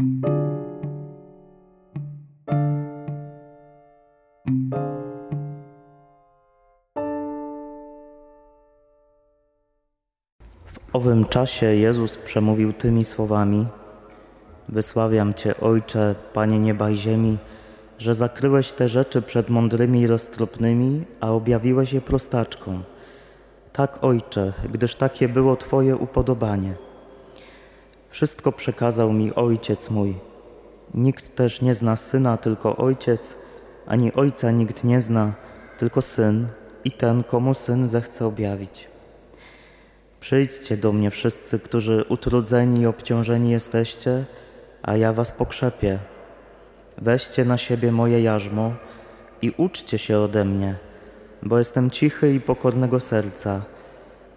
W owym czasie Jezus przemówił tymi słowami: Wysławiam Cię, Ojcze, Panie nieba i ziemi, że zakryłeś te rzeczy przed mądrymi i roztropnymi, a objawiłeś je prostaczkom. Tak, Ojcze, gdyż takie było Twoje upodobanie. Wszystko przekazał mi Ojciec mój. Nikt też nie zna Syna, tylko Ojciec, ani Ojca nikt nie zna, tylko Syn i ten, komu Syn zechce objawić. Przyjdźcie do mnie wszyscy, którzy utrudzeni i obciążeni jesteście, a ja was pokrzepię. Weźcie na siebie moje jarzmo i uczcie się ode mnie, bo jestem cichy i pokornego serca,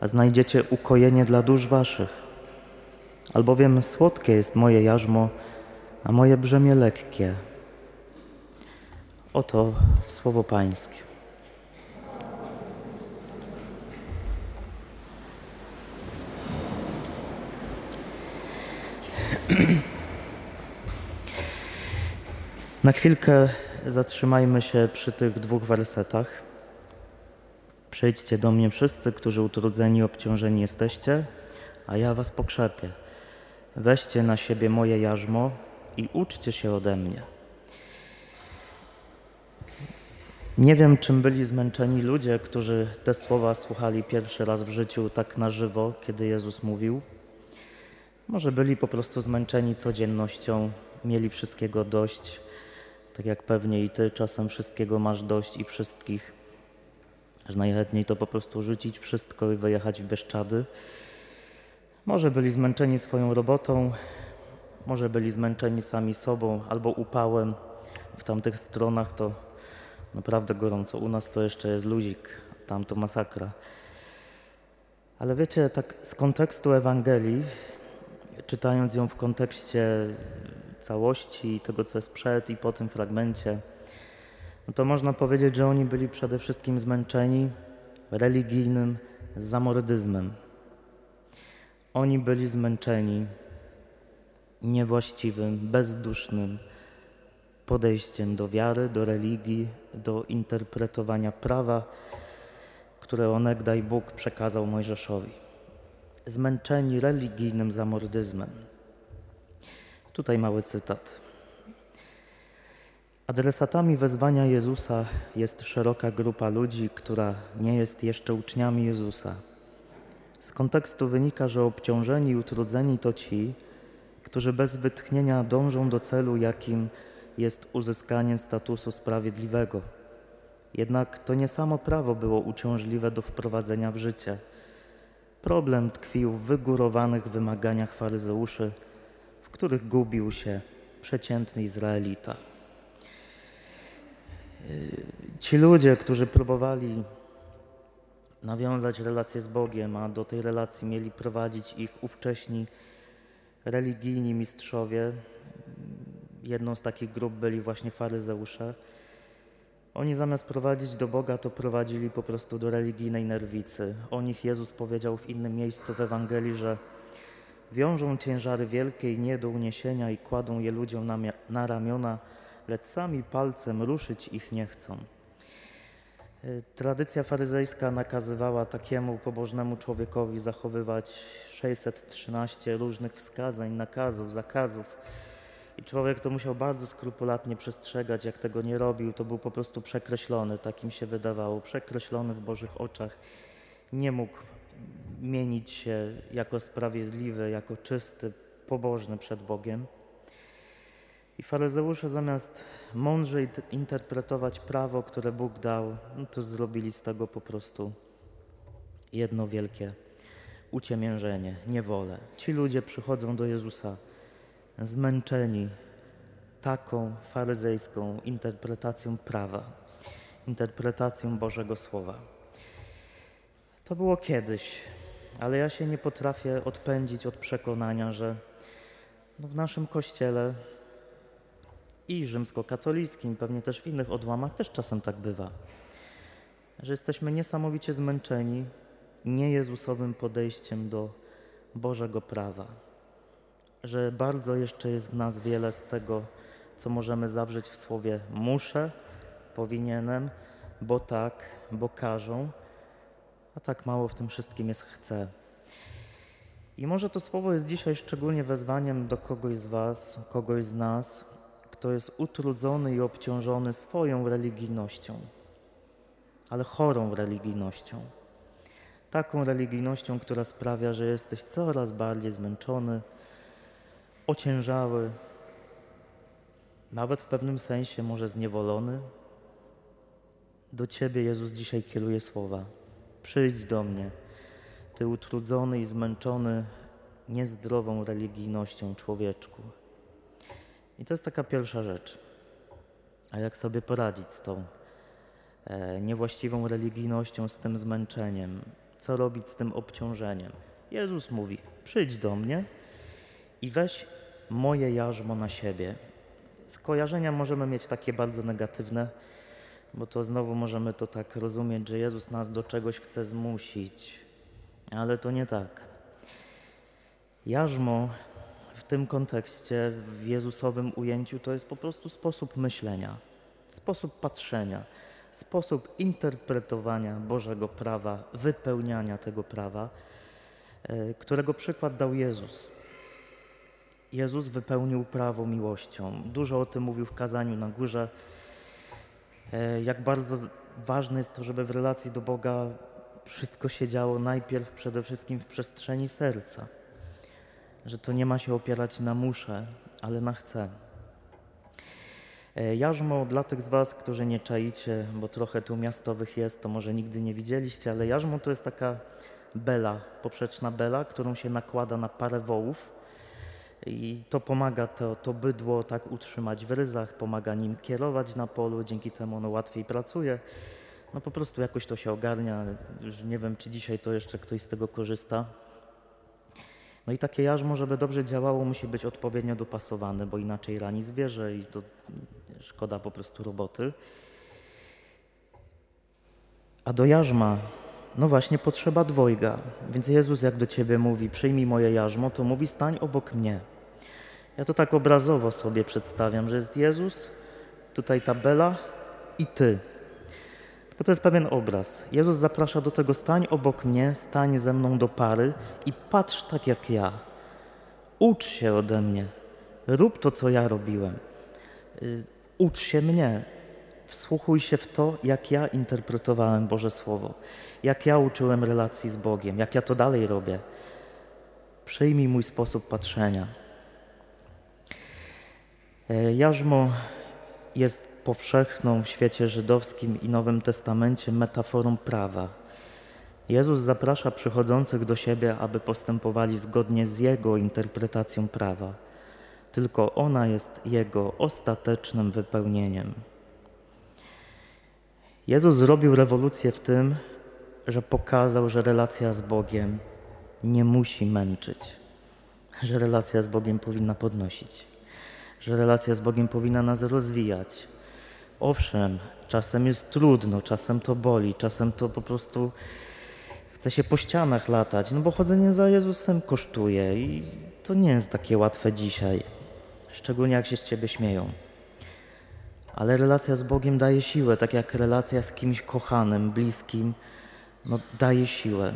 a znajdziecie ukojenie dla dusz waszych. Albowiem słodkie jest moje jarzmo, a moje brzemię lekkie. Oto słowo Pańskie. Na chwilkę zatrzymajmy się przy tych dwóch wersetach. Przyjdźcie do mnie wszyscy, którzy utrudzeni i obciążeni jesteście, a ja was pokrzepię. Weźcie na siebie moje jarzmo i uczcie się ode mnie. Nie wiem, czym byli zmęczeni ludzie, którzy te słowa słuchali pierwszy raz w życiu tak na żywo, kiedy Jezus mówił. Może byli po prostu zmęczeni codziennością, mieli wszystkiego dość, tak jak pewnie i ty czasem wszystkiego masz dość i wszystkich, że najchętniej to po prostu rzucić wszystko i wyjechać w Bieszczady. Może byli zmęczeni swoją robotą, może byli zmęczeni sami sobą albo upałem. W tamtych stronach to naprawdę gorąco. U nas to jeszcze jest luzik, tam to masakra. Ale wiecie, tak z kontekstu Ewangelii, czytając ją w kontekście całości tego, co jest przed i po tym fragmencie, no to można powiedzieć, że oni byli przede wszystkim zmęczeni religijnym zamordyzmem. Oni byli zmęczeni niewłaściwym, bezdusznym podejściem do wiary, do religii, do interpretowania prawa, które onegdaj Bóg przekazał Mojżeszowi. Zmęczeni religijnym zamordyzmem. Tutaj mały cytat. Adresatami wezwania Jezusa jest szeroka grupa ludzi, która nie jest jeszcze uczniami Jezusa. Z kontekstu wynika, że obciążeni i utrudzeni to ci, którzy bez wytchnienia dążą do celu, jakim jest uzyskanie statusu sprawiedliwego. Jednak to nie samo prawo było uciążliwe do wprowadzenia w życie. Problem tkwił w wygórowanych wymaganiach faryzeuszy, w których gubił się przeciętny Izraelita. Ci ludzie, którzy próbowali nawiązać relacje z Bogiem, a do tej relacji mieli prowadzić ich ówcześni religijni mistrzowie, jedną z takich grup byli właśnie faryzeusze, oni zamiast prowadzić do Boga, to prowadzili po prostu do religijnej nerwicy. O nich Jezus powiedział w innym miejscu w Ewangelii, że wiążą ciężary wielkie i nie do uniesienia i kładą je ludziom na, na ramiona, lecz sami palcem ruszyć ich nie chcą. Tradycja faryzejska nakazywała takiemu pobożnemu człowiekowi zachowywać 613 różnych wskazań, nakazów, zakazów. I człowiek to musiał bardzo skrupulatnie przestrzegać, jak tego nie robił, to był po prostu przekreślony, takim się wydawało, przekreślony w Bożych oczach. Nie mógł mienić się jako sprawiedliwy, jako czysty, pobożny przed Bogiem. I faryzeusze zamiast mądrze interpretować prawo, które Bóg dał, no to zrobili z tego po prostu jedno wielkie uciemiężenie, niewolę. Ci ludzie przychodzą do Jezusa zmęczeni taką faryzejską interpretacją prawa, interpretacją Bożego Słowa. To było kiedyś, ale ja się nie potrafię odpędzić od przekonania, że no w naszym kościele i rzymskokatolickim, pewnie też w innych odłamach też czasem tak bywa, że jesteśmy niesamowicie zmęczeni niejezusowym podejściem do Bożego prawa. że bardzo jeszcze jest w nas wiele z tego, co możemy zawrzeć w słowie muszę, powinienem, bo tak, bo każą, a tak mało w tym wszystkim jest chcę. I może to słowo jest dzisiaj szczególnie wezwaniem do kogoś z Was, kogoś z nas, kto jest utrudzony i obciążony swoją religijnością, ale chorą religijnością. Taką religijnością, która sprawia, że jesteś coraz bardziej zmęczony, ociężały, nawet w pewnym sensie może zniewolony. Do Ciebie Jezus dzisiaj kieruje słowa. Przyjdź do mnie, Ty utrudzony i zmęczony niezdrową religijnością człowieczku. I to jest taka pierwsza rzecz. A jak sobie poradzić z tą e, niewłaściwą religijnością, z tym zmęczeniem? Co robić z tym obciążeniem? Jezus mówi: Przyjdź do mnie i weź moje jarzmo na siebie. Skojarzenia możemy mieć takie bardzo negatywne, bo to znowu możemy to tak rozumieć, że Jezus nas do czegoś chce zmusić, ale to nie tak. Jarzmo tym kontekście, w Jezusowym ujęciu, to jest po prostu sposób myślenia, sposób patrzenia, sposób interpretowania Bożego prawa, wypełniania tego prawa, e, którego przykład dał Jezus. Jezus wypełnił prawo miłością. Dużo o tym mówił w kazaniu na górze. E, jak bardzo ważne jest to, żeby w relacji do Boga wszystko się działo najpierw przede wszystkim w przestrzeni serca. Że to nie ma się opierać na muszę, ale na chcę. E, jarzmo dla tych z Was, którzy nie czaicie, bo trochę tu miastowych jest, to może nigdy nie widzieliście, ale jarzmo to jest taka bela, poprzeczna bela, którą się nakłada na parę wołów i to pomaga to, to bydło tak utrzymać w ryzach, pomaga nim kierować na polu, dzięki temu ono łatwiej pracuje. No po prostu jakoś to się ogarnia, już nie wiem, czy dzisiaj to jeszcze ktoś z tego korzysta. No i takie jarzmo, żeby dobrze działało, musi być odpowiednio dopasowane, bo inaczej rani zwierzę i to szkoda po prostu roboty. A do jarzma, no właśnie, potrzeba dwojga. Więc Jezus, jak do ciebie mówi, przyjmij moje jarzmo, to mówi, stań obok mnie. Ja to tak obrazowo sobie przedstawiam, że jest Jezus, tutaj tabela i ty. Tylko to jest pewien obraz. Jezus zaprasza do tego, stań obok mnie, stań ze mną do pary i patrz tak jak ja. Ucz się ode mnie. Rób to, co ja robiłem. Y, ucz się mnie. Wsłuchuj się w to, jak ja interpretowałem Boże Słowo, jak ja uczyłem relacji z Bogiem, jak ja to dalej robię. Przyjmij mój sposób patrzenia. E, jarzmo jest powszechną w świecie żydowskim i Nowym Testamencie metaforą prawa. Jezus zaprasza przychodzących do siebie, aby postępowali zgodnie z Jego interpretacją prawa. Tylko ona jest Jego ostatecznym wypełnieniem. Jezus zrobił rewolucję w tym, że pokazał, że relacja z Bogiem nie musi męczyć, że relacja z Bogiem powinna podnosić że relacja z Bogiem powinna nas rozwijać. Owszem, czasem jest trudno, czasem to boli, czasem to po prostu chce się po ścianach latać, no bo chodzenie za Jezusem kosztuje i to nie jest takie łatwe dzisiaj, szczególnie jak się z Ciebie śmieją. Ale relacja z Bogiem daje siłę, tak jak relacja z kimś kochanym, bliskim, no daje siłę.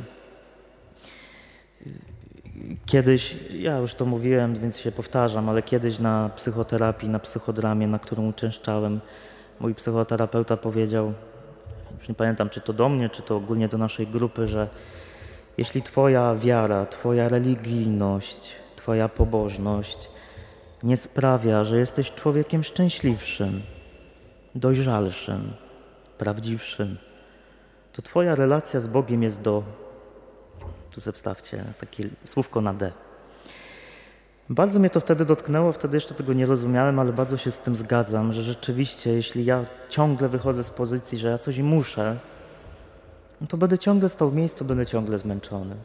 Kiedyś, ja już to mówiłem, więc się powtarzam, ale kiedyś na psychoterapii, na psychodramie, na którą uczęszczałem, mój psychoterapeuta powiedział, już nie pamiętam czy to do mnie, czy to ogólnie do naszej grupy, że jeśli Twoja wiara, Twoja religijność, Twoja pobożność nie sprawia, że jesteś człowiekiem szczęśliwszym, dojrzalszym, prawdziwszym, to Twoja relacja z Bogiem jest do tu sobie wstawcie takie słówko na D. Bardzo mnie to wtedy dotknęło, wtedy jeszcze tego nie rozumiałem, ale bardzo się z tym zgadzam, że rzeczywiście, jeśli ja ciągle wychodzę z pozycji, że ja coś muszę, no to będę ciągle stał w miejscu, będę ciągle zmęczony.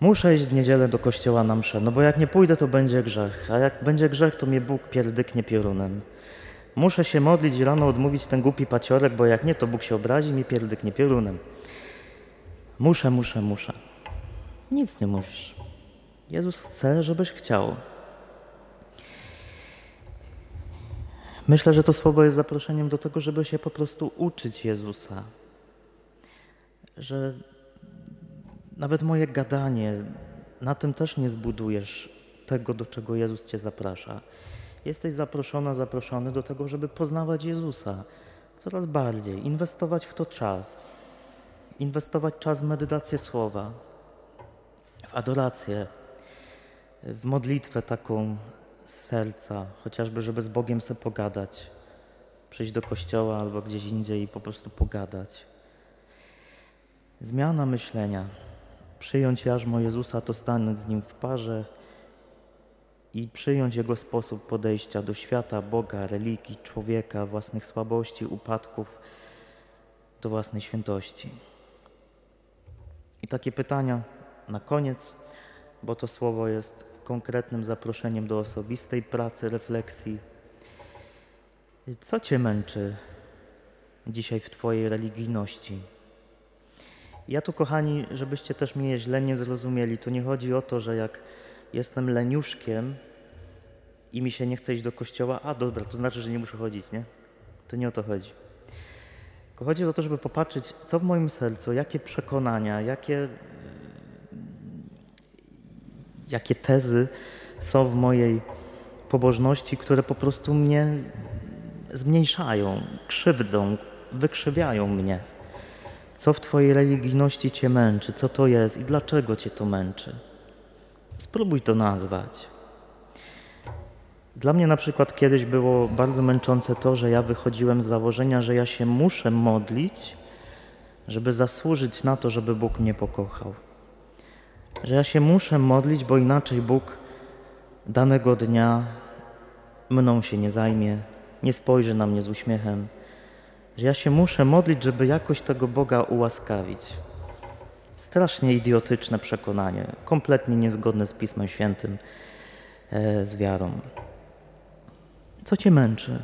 Muszę iść w niedzielę do kościoła na mszę, no bo jak nie pójdę, to będzie grzech, a jak będzie grzech, to mnie Bóg pierdyknie piorunem. Muszę się modlić i rano odmówić ten głupi paciorek, bo jak nie, to Bóg się obrazi i mi pierdyknie piorunem. Muszę, muszę, muszę. Nic nie musisz. Jezus chce, żebyś chciał. Myślę, że to słowo jest zaproszeniem do tego, żeby się po prostu uczyć Jezusa. Że nawet moje gadanie, na tym też nie zbudujesz tego, do czego Jezus Cię zaprasza. Jesteś zaproszona, zaproszony do tego, żeby poznawać Jezusa coraz bardziej, inwestować w to czas, inwestować czas w medytację słowa, w adorację, w modlitwę taką z serca, chociażby, żeby z Bogiem sobie pogadać, przyjść do kościoła albo gdzieś indziej i po prostu pogadać. Zmiana myślenia, przyjąć jarzmo Jezusa, to stanąć z Nim w parze i przyjąć Jego sposób podejścia do świata, Boga, religii, człowieka, własnych słabości, upadków, do własnej świętości. I takie pytania na koniec, bo to słowo jest konkretnym zaproszeniem do osobistej pracy, refleksji. Co Cię męczy dzisiaj w Twojej religijności? Ja tu, kochani, żebyście też mnie źle nie zrozumieli, to nie chodzi o to, że jak jestem leniuszkiem i mi się nie chce iść do kościoła, a dobra, to znaczy, że nie muszę chodzić, nie? To nie o to chodzi. Tylko chodzi o to, żeby popatrzeć, co w moim sercu, jakie przekonania, jakie, jakie tezy są w mojej pobożności, które po prostu mnie zmniejszają, krzywdzą, wykrzywiają mnie. Co w Twojej religijności Cię męczy, co to jest i dlaczego Cię to męczy. Spróbuj to nazwać. Dla mnie na przykład kiedyś było bardzo męczące to, że ja wychodziłem z założenia, że ja się muszę modlić, żeby zasłużyć na to, żeby Bóg mnie pokochał. Że ja się muszę modlić, bo inaczej Bóg danego dnia mną się nie zajmie, nie spojrzy na mnie z uśmiechem. Że ja się muszę modlić, żeby jakoś tego Boga ułaskawić. Strasznie idiotyczne przekonanie, kompletnie niezgodne z Pismem Świętym, e, z wiarą. Co Cię męczy?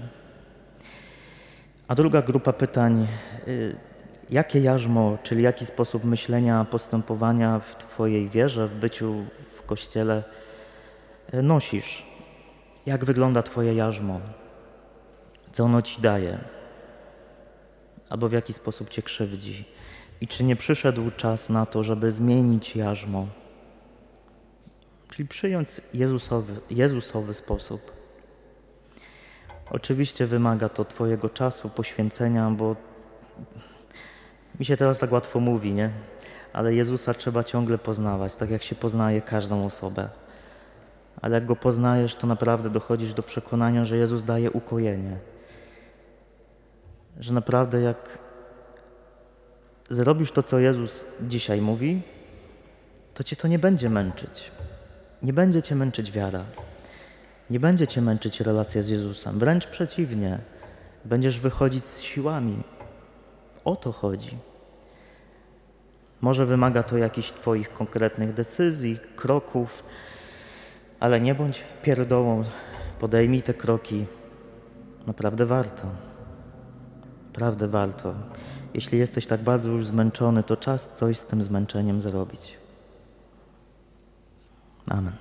A druga grupa pytań, y, jakie jarzmo, czyli jaki sposób myślenia, postępowania w Twojej wierze, w byciu w Kościele y, nosisz? Jak wygląda Twoje jarzmo? Co ono Ci daje? Albo w jaki sposób Cię krzywdzi? I czy nie przyszedł czas na to, żeby zmienić jarzmo? Czyli przyjąć Jezusowy, Jezusowy sposób. Oczywiście wymaga to Twojego czasu, poświęcenia, bo mi się teraz tak łatwo mówi, nie? Ale Jezusa trzeba ciągle poznawać, tak jak się poznaje każdą osobę. Ale jak go poznajesz, to naprawdę dochodzisz do przekonania, że Jezus daje ukojenie. Że naprawdę jak zrobisz to, co Jezus dzisiaj mówi, to cię to nie będzie męczyć. Nie będzie cię męczyć wiara. Nie będzie cię męczyć relacja z Jezusem, wręcz przeciwnie, będziesz wychodzić z siłami. O to chodzi. Może wymaga to jakichś Twoich konkretnych decyzji, kroków, ale nie bądź pierdołą, podejmij te kroki. Naprawdę warto. Naprawdę warto. Jeśli jesteś tak bardzo już zmęczony, to czas coś z tym zmęczeniem zrobić. Amen.